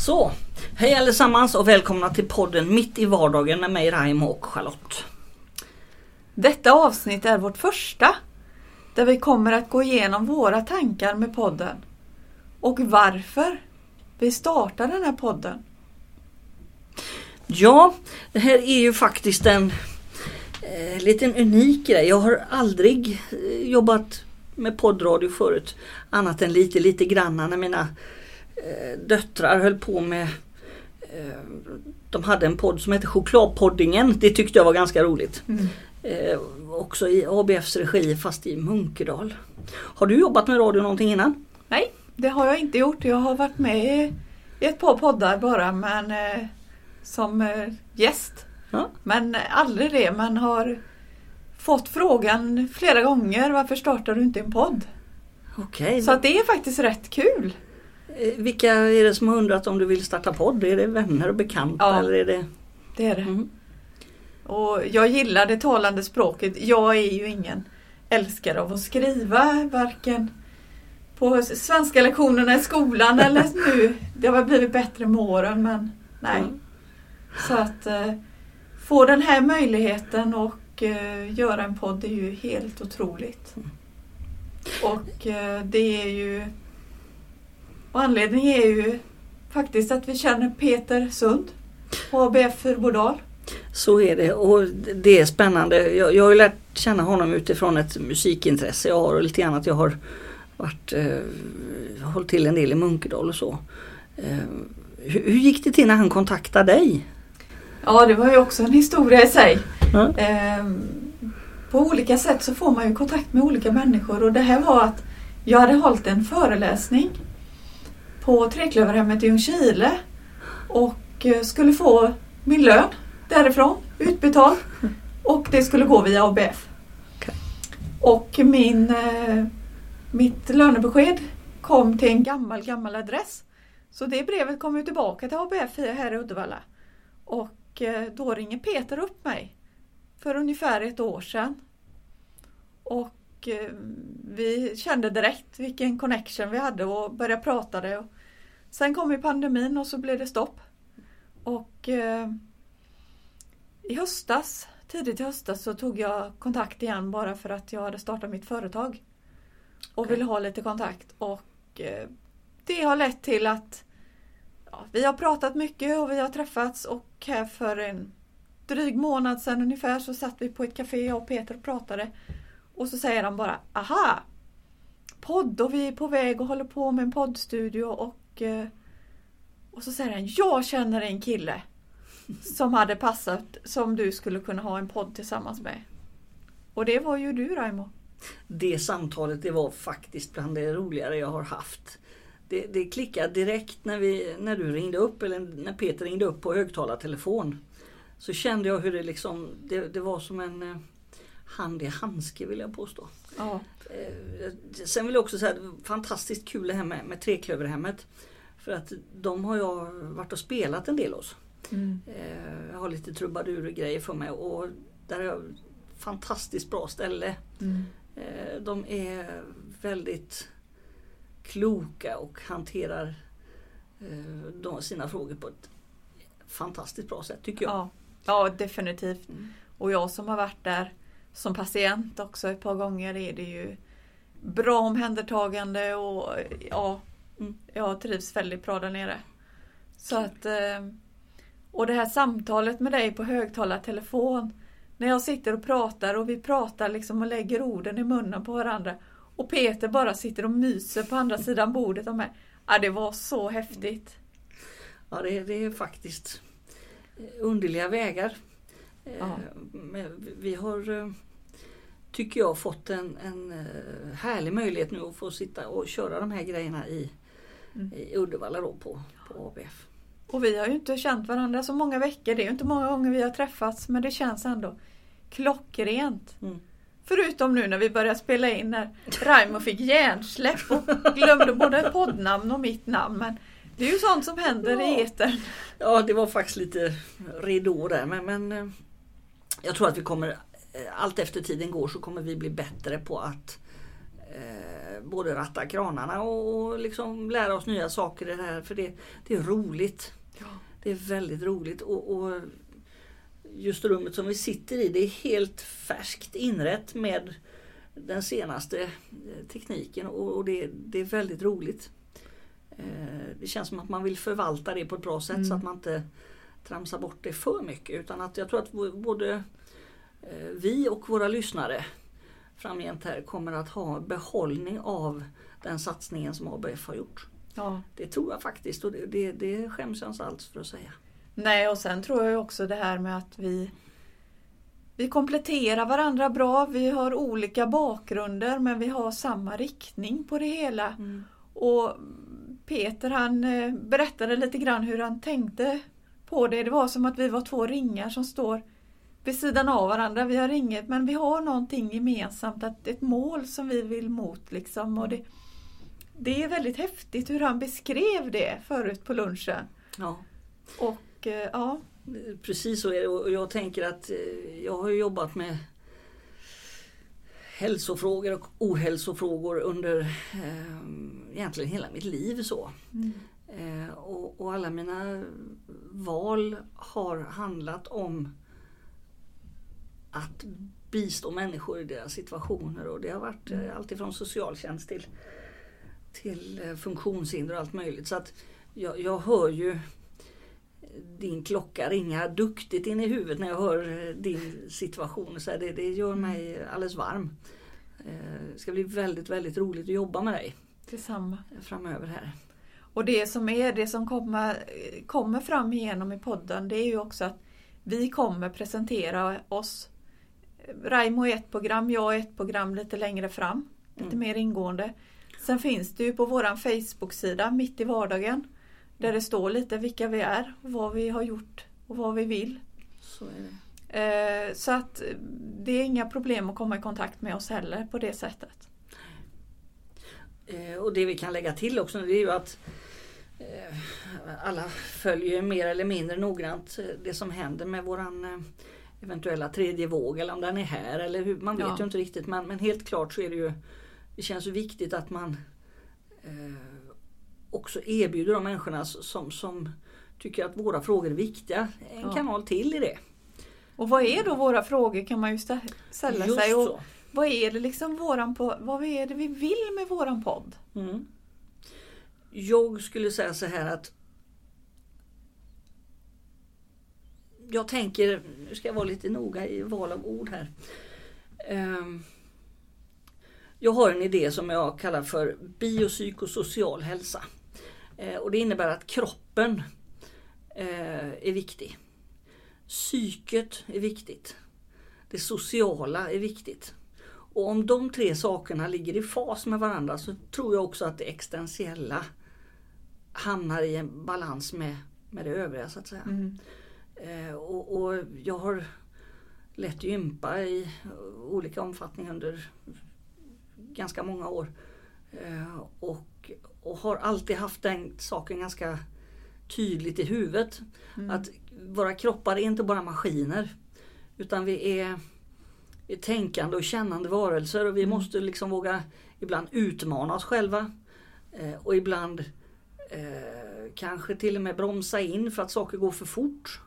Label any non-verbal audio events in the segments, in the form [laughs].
Så, hej allesammans och välkomna till podden Mitt i vardagen med mig Raimo och Charlotte. Detta avsnitt är vårt första där vi kommer att gå igenom våra tankar med podden och varför vi startar den här podden. Ja, det här är ju faktiskt en eh, liten unik grej. Jag har aldrig eh, jobbat med poddradio förut annat än lite, lite granna när mina döttrar höll på med eh, de hade en podd som hette Chokladpoddingen. Det tyckte jag var ganska roligt. Mm. Eh, också i ABFs regi fast i Munkedal. Har du jobbat med radio någonting innan? Nej, det har jag inte gjort. Jag har varit med i ett par poddar bara men eh, som eh, gäst. Ja. Men aldrig det. Man har fått frågan flera gånger varför startar du inte en podd? Okej. Så att det är faktiskt rätt kul. Eh, Vilka är det som har undrat om du vill starta podd? Är det vänner och bekanta? Ja. Eller är det... Det är det. Mm. Och jag gillar det talande språket. Jag är ju ingen älskare av att skriva, varken på svenska lektionerna i skolan [laughs] eller nu. Det har väl blivit bättre med åren men nej. Mm. Så att eh, få den här möjligheten och eh, göra en podd är ju helt otroligt. Och eh, det är ju och anledningen är ju faktiskt att vi känner Peter Sund på ABF Fyrbodal. Så är det och det är spännande. Jag, jag har ju lärt känna honom utifrån ett musikintresse jag har och lite grann att jag har varit, eh, hållit till en del i Munkedal och så. Eh, hur, hur gick det till när han kontaktade dig? Ja, det var ju också en historia i sig. Ja. Ehm, på olika sätt så får man ju kontakt med olika människor och det här var att jag hade hållit en föreläsning på Treklöverhemmet i Ljungskile och eh, skulle få min lön därifrån utbetald och det skulle gå via ABF. Och min, eh, mitt lönebesked kom till en gammal, gammal adress. Så det brevet kom ju tillbaka till ABF här i Uddevalla. Och eh, då ringer Peter upp mig för ungefär ett år sedan. Och vi kände direkt vilken connection vi hade och började prata det. Och sen kom ju pandemin och så blev det stopp. Och eh, i höstas, tidigt i höstas så tog jag kontakt igen bara för att jag hade startat mitt företag. Och Okej. ville ha lite kontakt. Och eh, det har lett till att ja, vi har pratat mycket och vi har träffats och här för en dryg månad sedan ungefär så satt vi på ett café och Peter pratade. Och så säger han bara Aha! Podd och vi är på väg och håller på med en poddstudio och Eh, och så säger han Jag känner en kille som hade passat som du skulle kunna ha en podd tillsammans med. Och det var ju du Raimo. Det samtalet det var faktiskt bland det roligare jag har haft. Det, det klickade direkt när, vi, när du ringde upp eller när Peter ringde upp på högtalartelefon. Så kände jag hur det liksom, det, det var som en eh, hand i handske vill jag påstå. Ja. Eh, Sen vill jag också säga att det var fantastiskt kul det här med, med Treklöverhemmet. För att de har jag varit och spelat en del hos. Mm. Eh, Jag har lite trubadurgrejer för mig och där är jag fantastiskt bra ställe. Mm. Eh, De är väldigt kloka och hanterar sina frågor på ett fantastiskt bra sätt tycker jag. Ja. ja, definitivt. Mm. Och jag som har varit där som patient också ett par gånger är det ju bra omhändertagande och ja, Mm. jag trivs väldigt bra där nere. Så att, eh, och det här samtalet med dig på högtalartelefon när jag sitter och pratar och vi pratar liksom och lägger orden i munnen på varandra och Peter bara sitter och myser på andra sidan bordet om mig. Ja, det var så häftigt. Ja, det, det är faktiskt underliga vägar. Eh, Ja. Men vi har, eh, tycker jag, fått en, en eh, härlig möjlighet nu att få sitta och köra de här grejerna i, Mm. i Uddevalla då på, på ABF. Och vi har ju inte känt varandra så många veckor. Det är ju inte många gånger vi har träffats men det känns ändå klockrent. Mm. Förutom nu när vi började spela in när Raimo fick hjärnsläpp och glömde både poddnamn och mitt namn. Men det är ju sånt som händer i Ja. etern. Ja, det var faktiskt lite ridå där men, men eh, jag tror att vi kommer, eh, allt efter tiden går så kommer vi bli bättre på att eh, både ratta kranarna och liksom lära oss nya saker i det här för det, det är roligt. Ja. Det är väldigt roligt och, och just rummet som vi sitter i det är helt färskt inrätt med den senaste eh, tekniken och, och det, det är väldigt roligt. Eh, det känns som att man vill förvalta det på ett bra sätt Mm. så att man inte tramsar bort det för mycket utan att jag tror att både eh, vi och våra lyssnare framgent här kommer att ha behållning av den satsningen som ABF har gjort. Ja. Det tror jag faktiskt och det, det, det skäms jag inte alls för att säga. Nej, och sen tror jag också det här med att vi vi kompletterar varandra bra. Vi har olika bakgrunder men vi har samma riktning på det hela. Och Peter han eh, berättade lite grann hur han tänkte på det. Det var som att vi var två ringar som står vid sidan av varandra. Vi har inget men vi har någonting gemensamt, att ett mål som vi vill mot. Liksom. Och det, det är väldigt häftigt hur han beskrev det förut på lunchen. Ja. Och eh, ja, Precis så är det och jag tänker att eh, jag har jobbat med hälsofrågor och ohälsofrågor under eh, egentligen hela mitt liv. så. Eh, och, och alla mina val har handlat om att bistå människor i deras situationer och det har varit eh, allt ifrån socialtjänst till, till eh, funktionshinder och allt möjligt. Så att jag, jag hör ju din klocka ringa duktigt in i huvudet när jag hör eh, din situation. Så det, det gör mig alldeles varm. Eh, Det ska bli väldigt, väldigt roligt att jobba med dig detsamma. framöver här. Och det som är det som kommer, kommer fram igenom i podden det är ju också att vi kommer presentera oss. Raimo är ett program, jag är ett program lite längre fram. Lite Mm. mer ingående. Sen finns det ju på våran Facebook-sida Mitt i vardagen. Där det står lite vilka vi är, vad vi har gjort och vad vi vill. Så det. Eh, Så att det är inga problem att komma i kontakt med oss heller på det sättet. Eh, Och det vi kan lägga till också det är ju att eh, alla följer mer eller mindre noggrant eh, det som händer med våran eventuella tredje våg eller om den är här eller hur, man vet Ja. ju inte riktigt men, men helt klart så är det ju Det känns ju viktigt att man eh, också erbjuder de människorna som, som tycker att våra frågor är viktiga en Ja. kanal till i det. Och vad är då våra frågor kan man ju stä- ställa Just sig. Och så vad är det liksom våran po- vad är det vi vill med våran podd? Mm. Jag skulle säga så här att jag tänker, nu ska jag vara lite noga i val av ord här. Ehm, jag har en idé som jag kallar för biopsykosocial hälsa. Eh, och det innebär att kroppen eh, är viktig. Psyket är viktigt. Det sociala är viktigt. Och om de tre sakerna ligger i fas med varandra så tror jag också att det existentiella hamnar i en balans med, med det övriga så att säga. Mm. Eh, och, och jag har lett gympa i olika omfattning under ganska många år. Eh, och, och har alltid haft den saken ganska tydligt i huvudet. Mm. Att våra kroppar är inte bara maskiner. Utan vi är, vi är tänkande och kännande varelser och vi Mm. måste liksom våga ibland utmana oss själva. Eh, och ibland eh, kanske till och med bromsa in för att saker går för fort.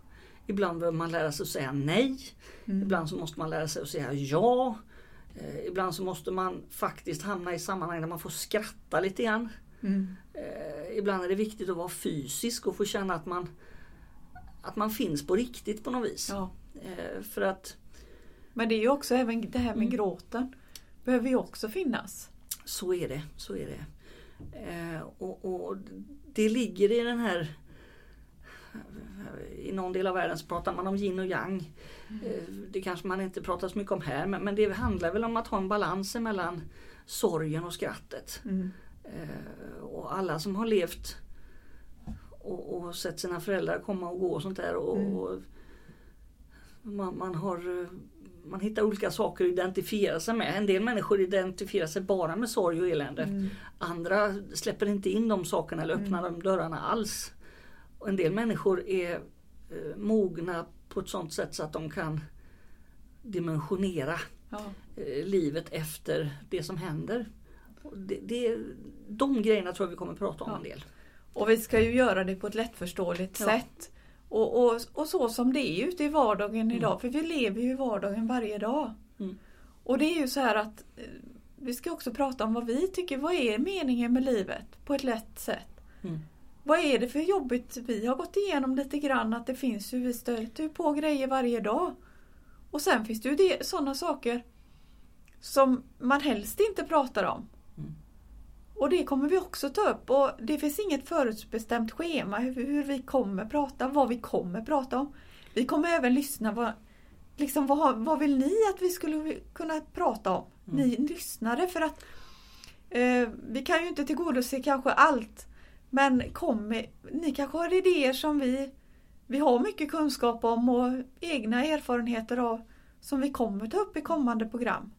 Ibland behöver man lära sig att säga nej. Mm. Ibland så måste man lära sig att säga ja. Eh, ibland så måste man faktiskt hamna i sammanhang där man får skratta lite grann. Mm. Eh, ibland är det viktigt att vara fysisk och få känna att man, att man finns på riktigt på något vis. Ja. Eh, för att Men det är ju också även det här med Mm. gråten. Behöver ju också finnas. så är det. Så är det. Eh, och, och det ligger i den här i någon del av världen så pratar man om yin och yang. Eh, Det kanske man inte pratar så mycket om här men, men det handlar väl om att ha en balans mellan sorgen och skrattet. Mm. Eh, och alla som har levt och, och sett sina föräldrar komma och gå och sånt där. Och, Mm. och man, man, har, eh, man hittar olika saker att identifiera sig med. En del människor identifierar sig bara med sorg och elände. Mm. Andra släpper inte in de sakerna eller öppnar de dörrarna alls. Och en del människor är eh, mogna på ett sånt sätt så att de kan dimensionera Ja. eh, livet efter det som händer. Det, det, de grejerna tror jag vi kommer att prata om Ja. en del. Och vi ska ju göra det på ett lättförståeligt Ja. sätt. Och, och, och så som det är ute i vardagen Mm. idag, för vi lever ju i vardagen varje dag. Mm. Och det är ju så här att eh, vi ska också prata om vad vi tycker, vad är meningen med livet på ett lätt sätt. Mm. Vad är det för jobbigt vi har gått igenom lite grann att det finns ju, vi stöter ju på grejer varje dag. Och sen finns det ju det, sådana saker som man helst inte pratar om. Och det kommer vi också ta upp och det finns inget förutbestämt schema hur, hur vi kommer prata, vad vi kommer prata om. Vi kommer även lyssna, vad, liksom, vad, vad vill ni att vi skulle kunna prata om? Mm. Ni lyssnare för att eh, vi kan ju inte tillgodose kanske allt men kom med, ni kanske har idéer som vi, vi har mycket kunskap om och egna erfarenheter av som vi kommer ta upp i kommande program.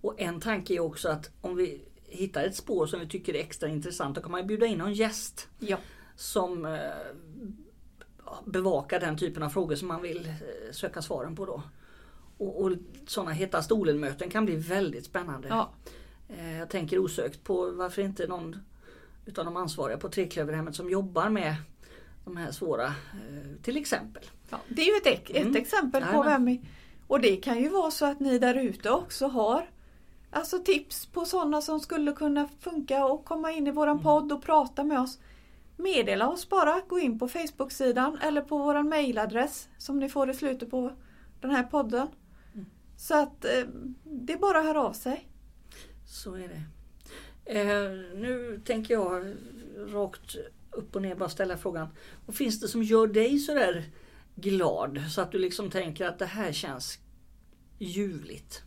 Och en tanke är också att om vi hittar ett spår som vi tycker är extra intressant då kan man ju bjuda in någon gäst Ja. som eh, bevakar den typen av frågor som man vill eh, söka svaren på då. Och, och sådana heta stolen-möten kan bli väldigt spännande. Ja. Eh, Jag tänker osökt på varför inte någon utav de ansvariga på Treklöverhemmet som jobbar med de här svåra, eh, till exempel. Ja, det är ju ett, ett Mm. exempel på vem Och det kan ju vara så att ni där ute också har Alltså tips på sådana som skulle kunna funka och komma in i våran Mm. podd och prata med oss. Meddela oss bara, gå in på Facebook-sidan eller på våran mailadress som ni får i slutet på den här podden. Mm. Så att eh, det är bara att höra av sig. Så är det. Eh, nu tänker jag rakt upp och ner bara ställa frågan. Vad finns det som gör dig sådär glad så att du liksom tänker att det här känns ljuvligt?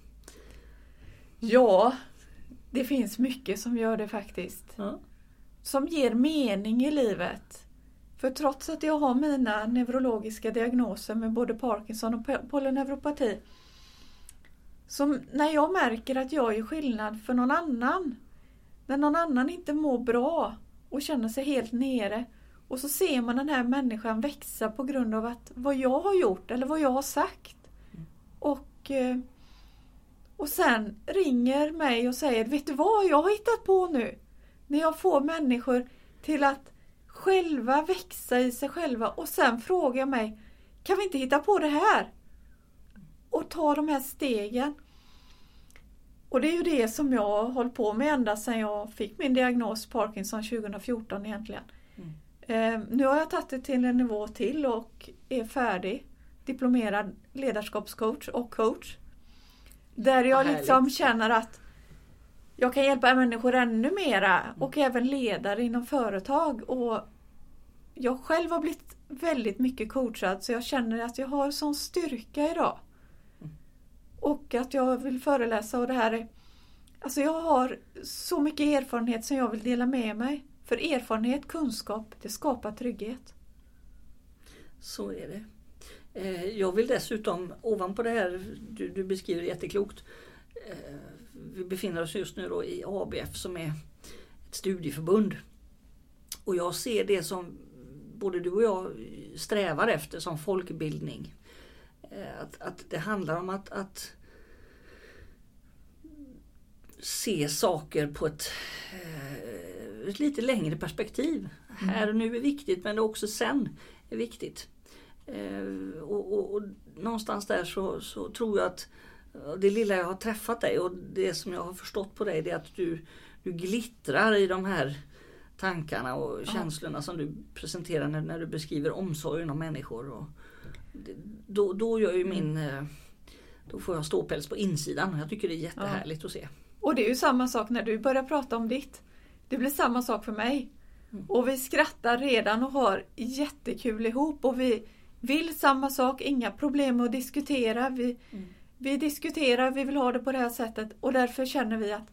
Ja, det finns mycket som gör det faktiskt. Ja. som ger mening i livet. För trots att jag har mina neurologiska diagnoser med både Parkinson och po- polyneuropati. Som när jag märker att jag gör skillnad för någon annan. När någon annan inte mår bra och känner sig helt nere. Och så ser man den här människan växa på grund av att vad jag har gjort eller vad jag har sagt. Och, eh, och sen ringer mig och säger, vet du vad jag har hittat på nu? När jag får människor till att själva växa i sig själva och sen frågar jag mig, kan vi inte hitta på det här? Och ta de här stegen. Och det är ju det som jag har hållit på med ända sedan jag fick min diagnos Parkinson 2014 egentligen. Mm. Eh, nu har jag tagit det till en nivå till och är färdig. Diplomerad ledarskapscoach och coach. Där jag liksom känner att jag kan hjälpa människor ännu mera och Mm. även ledare inom företag. Och jag själv har blivit väldigt mycket coachad så jag känner att jag har sån styrka idag. Mm. Och att jag vill föreläsa och det här är Alltså jag har så mycket erfarenhet som jag vill dela med mig. För erfarenhet, kunskap, det skapar trygghet. Så är det. Eh, Jag vill dessutom ovanpå det här du, du beskriver jätteklokt. eh, Vi befinner oss just nu i ABF som är ett studieförbund. Och jag ser det som både du och jag strävar efter som folkbildning. Eh, Att, att det handlar om att, att se saker på ett, ett lite längre perspektiv. Här och nu är viktigt men också sen är viktigt. Eh, och, och, och någonstans där så, så tror jag att eh, det lilla jag har träffat dig och det som jag har förstått på dig det är att du, du glittrar i de här tankarna och Ja. känslorna som du presenterar när, när du beskriver omsorgen om människor. Och det, då, då gör ju min eh, då får jag ståpäls på insidan. Jag tycker det är jättehärligt att se. Och det är ju samma sak när du börjar prata om ditt. Det blir samma sak för mig. Mm. Och vi skrattar redan och har jättekul ihop och vi vill samma sak, inga problem att diskutera. Vi, Mm. vi diskuterar, vi vill ha det på det här sättet och därför känner vi att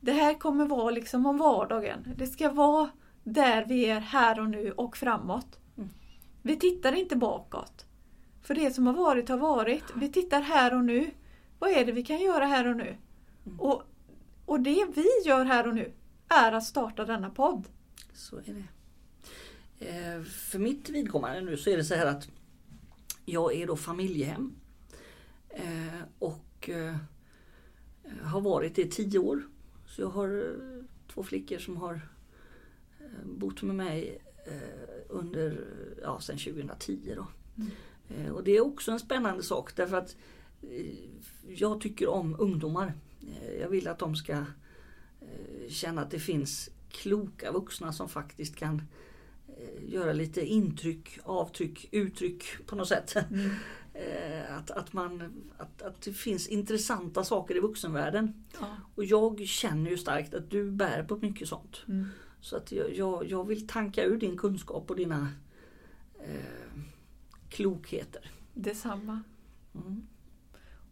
det här kommer vara liksom om vardagen. Det ska vara där vi är här och nu och framåt. Mm. Vi tittar inte bakåt. För det som har varit har varit. Vi tittar här och nu. Vad är det vi kan göra här och nu? Mm. Och, och det vi gör här och nu är att starta denna podd. Så är det. Eh, för mitt vidkommande nu så är det så här att jag är då familjehem. Eh, och eh, har varit det i tio år. Så jag har två flickor som har bott med mig under, ja sen 2010 då. Mm. Och det är också en spännande sak därför att jag tycker om ungdomar. Jag vill att de ska känna att det finns kloka vuxna som faktiskt kan göra lite intryck, avtryck, uttryck på något sätt. Mm. [laughs] Eh, Att, att, man, att, att det finns intressanta saker i vuxenvärlden. Ja. Och jag känner ju starkt att du bär på mycket sånt. Mm. Så att jag, jag, jag vill tanka ur din kunskap och dina eh, klokheter. Detsamma. Mm.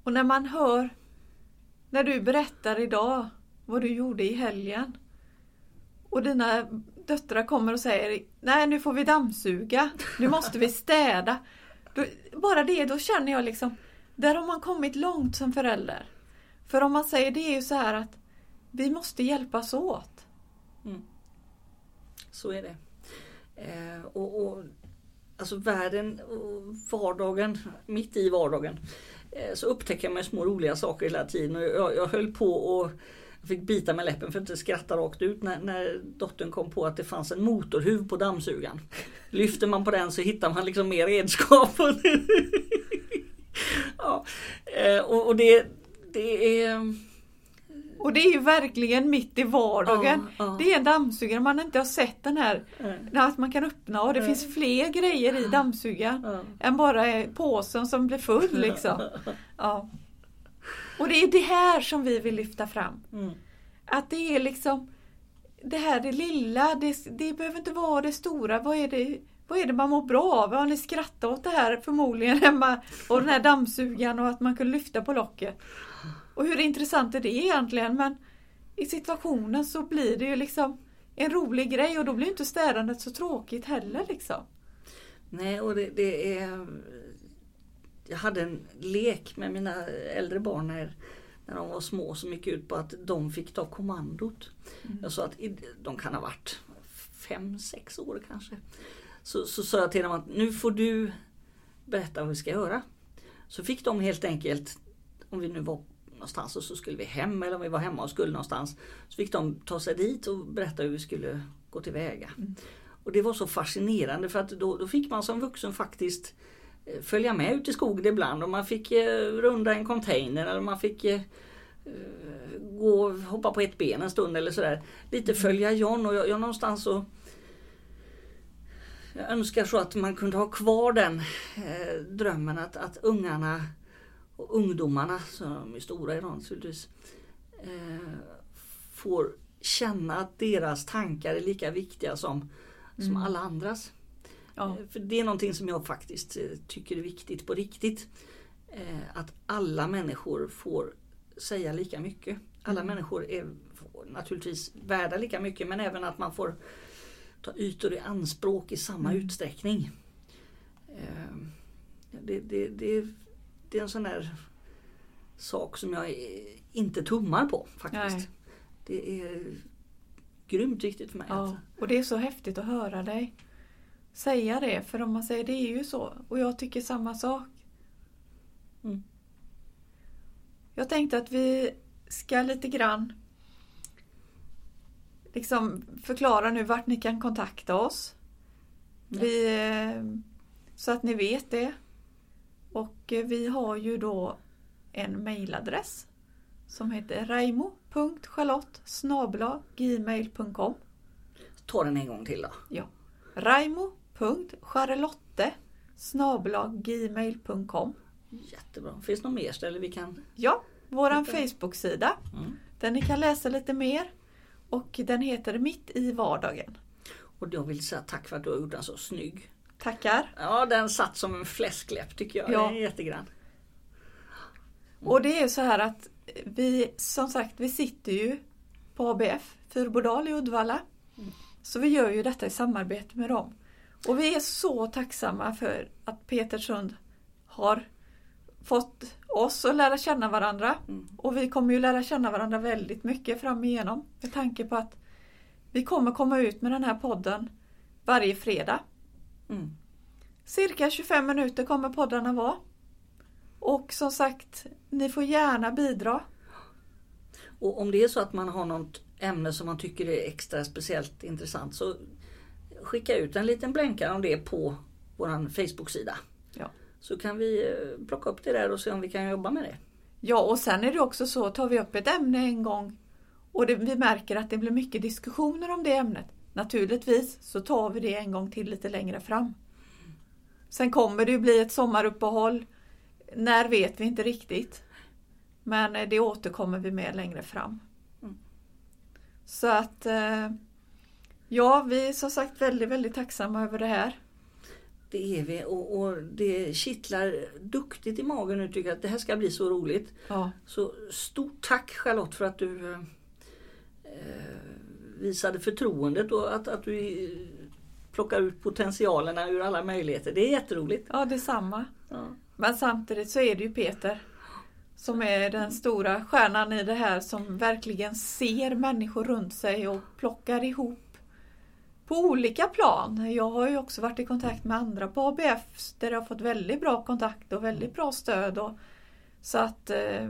Och när man hör, när du berättar idag vad du gjorde i helgen och dina döttrar kommer och säger Nej nu får vi dammsuga, nu måste vi städa. Då, bara det, då känner jag liksom, där har man kommit långt som förälder. För om man säger det är ju så här att vi måste hjälpas åt. Mm. Så är det. Eh, och, och, alltså världen och vardagen, mitt i vardagen, eh, så upptäcker man små roliga saker hela tiden. Och jag, jag höll på att jag fick bita med läppen för att inte skratta rakt ut när, när dottern kom på att det fanns en motorhuv på dammsugaren. Lyfter man på den så hittar man liksom mer redskap. [laughs] ja, eh, och, och det, det är... Och det är ju verkligen mitt i vardagen. Ja, ja. Det är en dammsugare, man inte har sett den här, eh, att man kan öppna och det Nej. finns fler grejer i dammsugaren. ja. än bara påsen som blir full liksom. [laughs] Ja. Och det är det här som vi vill lyfta fram. Mm. Att det är liksom det här det lilla, det, det behöver inte vara det stora. Vad är det, vad är det man mår bra av? Har ni skrattat åt det här förmodligen hemma? Och den här dammsugaren och att man kunde lyfta på locket. Och hur intressant är det egentligen? Men i situationen så blir det ju liksom en rolig grej och då blir inte städandet så tråkigt heller liksom. Nej, och det, det är... Jag hade en lek med mina äldre barn när, när de var små som gick ut på att de fick ta kommandot. Jag sa att de kan ha varit fem, sex år kanske. Så, så sa jag till dem att nu får du berätta vad vi ska göra. Så fick de helt enkelt, om vi nu var någonstans och så skulle vi hem eller om vi var hemma och skulle någonstans. Så fick de ta sig dit och berätta hur vi skulle gå tillväga. Och det var så fascinerande för att då, då fick man som vuxen faktiskt följa med ut i skogen ibland och man fick eh, runda en container eller man fick eh, eh, gå hoppa på ett ben en stund eller sådär. Lite följa John och jag, jag någonstans så jag önskar så att man kunde ha kvar den eh, drömmen att, att ungarna och ungdomarna, de är stora idag naturligtvis, eh, får känna att deras tankar är lika viktiga som, som alla andras. Ja. Eh, För det är någonting som jag faktiskt eh, tycker är viktigt på riktigt. Eh, Att alla människor får säga lika mycket. Alla Mm. människor är naturligtvis värda lika mycket men även att man får ta ytor i anspråk i samma Mm. utsträckning. Eh, Det, det, det, det är en sån där sak som jag inte tummar på faktiskt. Nej. Det är grymt viktigt för mig. Ja, och det är så häftigt att höra dig säga det, för om man säger det är ju så. Och jag tycker samma sak. Mm. Jag tänkte att vi ska lite grann liksom förklara nu vart ni kan kontakta oss. Vi, så att ni vet det. Och vi har ju då en mailadress som heter raimo.charlotte gmail.com Ta den en gång till då. Ja. raimo.charlotte gmail.com Jättebra. Finns det något mer ställe vi kan... Ja, Titta. Facebook-sida Mm. där ni kan läsa lite mer. Och den heter Mitt i vardagen. Och jag vill säga tack för att du har gjort den så snygg. Tackar! Ja, den satt som en fläskläpp tycker jag. Ja. Är jättegrann. Och det är så här att vi, som sagt, vi sitter ju på ABF, Fyrbodal i Uddevalla. Så vi gör ju detta i samarbete med dem. Och vi är så tacksamma för att Petersund har fått oss att lära känna varandra. Mm. Och vi kommer ju lära känna varandra väldigt mycket fram igenom. Med tanke på att vi kommer komma ut med den här podden varje fredag. Mm. Cirka 25 minuter kommer poddarna vara. Och som sagt, ni får gärna bidra. Och om det är så att man har något ämne som man tycker är extra speciellt intressant så skicka ut en liten blänkare om det på vår Facebook-sida. Ja. Så kan vi eh, plocka upp det där och se om vi kan jobba med det. Ja, och sen är det också så, tar vi upp ett ämne en gång och det, vi märker att det blir mycket diskussioner om det ämnet. Naturligtvis så tar vi det en gång till lite längre fram. Sen kommer det ju bli ett sommaruppehåll. När vet vi inte riktigt. Men eh, det återkommer vi med längre fram. Mm. Så att eh, Ja, vi är som sagt väldigt, väldigt tacksamma över det här. Det är vi och, och det kittlar duktigt i magen nu tycker jag att det här ska bli så roligt. Ja, Så stort tack Charlotte för att du eh, visade förtroendet och att, att du eh, plockar ut potentialerna ur alla möjligheter. Det är jätteroligt. ja detsamma. Ja. Men samtidigt så är det ju Peter som är den stora stjärnan i det här som verkligen ser människor runt sig och plockar ihop på olika plan. Jag har ju också varit i kontakt med andra på ABF där jag har fått väldigt bra kontakt och väldigt bra stöd. Och, så att eh,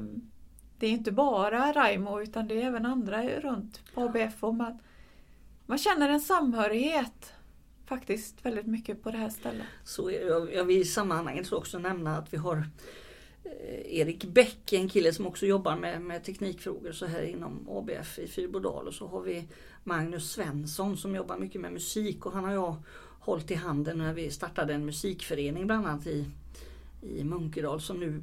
det är inte bara Raimo utan det är även andra runt på ABF. Och man, man känner en samhörighet faktiskt väldigt mycket på det här stället. Så jag, jag vill i sammanhanget också nämna att vi har eh, Erik Bäck, en kille som också jobbar med, med teknikfrågor så här inom ABF i Fyrbodal. Och så har vi Magnus Svensson som jobbar mycket med musik och han har jag hållit i handen när vi startade en musikförening bland annat i, i Munkedal som nu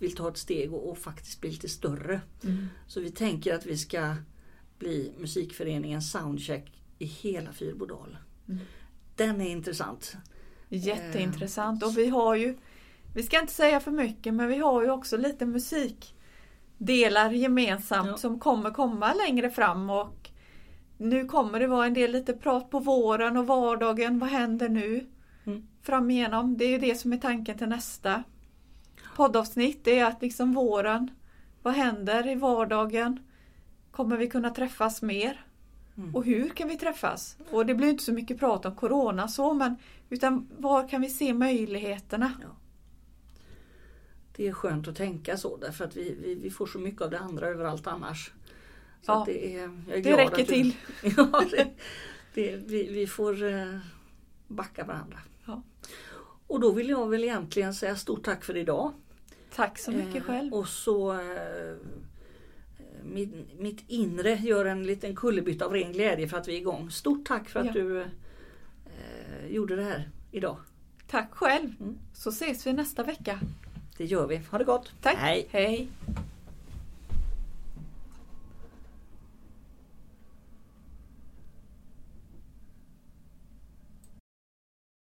vill ta ett steg och, och faktiskt bli lite större. Så vi tänker att vi ska bli musikföreningen Soundcheck i hela Fyrbodal. Mm. Den är intressant. Jätteintressant och vi har ju, vi ska inte säga för mycket, men vi har ju också lite musikdelar gemensamt Ja. som kommer komma längre fram och nu kommer det vara en del lite prat på våren och vardagen. Vad händer nu? Mm. Fram igenom. Det är det som är tanken till nästa poddavsnitt. Det är att liksom våren, vad händer i vardagen? Kommer vi kunna träffas mer? Mm. Och hur kan vi träffas? Och det blir inte så mycket prat om Corona så men utan var kan vi se möjligheterna? Det är skönt att tänka så därför att vi, vi, vi får så mycket av det andra överallt annars. Så Ja, det, är, jag är Det räcker att till. [laughs] Ja, det, [laughs] det, vi, vi får eh, backa varandra. Ja. Och då vill jag väl egentligen säga stort tack för idag. Tack så mycket Eh, själv. Och så eh, mitt, mitt inre gör en liten kullerbytta av ren glädje för att vi är igång. Stort tack för att Ja. du eh, gjorde det här idag. Tack själv. Mm. Så ses vi nästa vecka. Det gör vi. Ha det gott. Tack. Hej. Hej.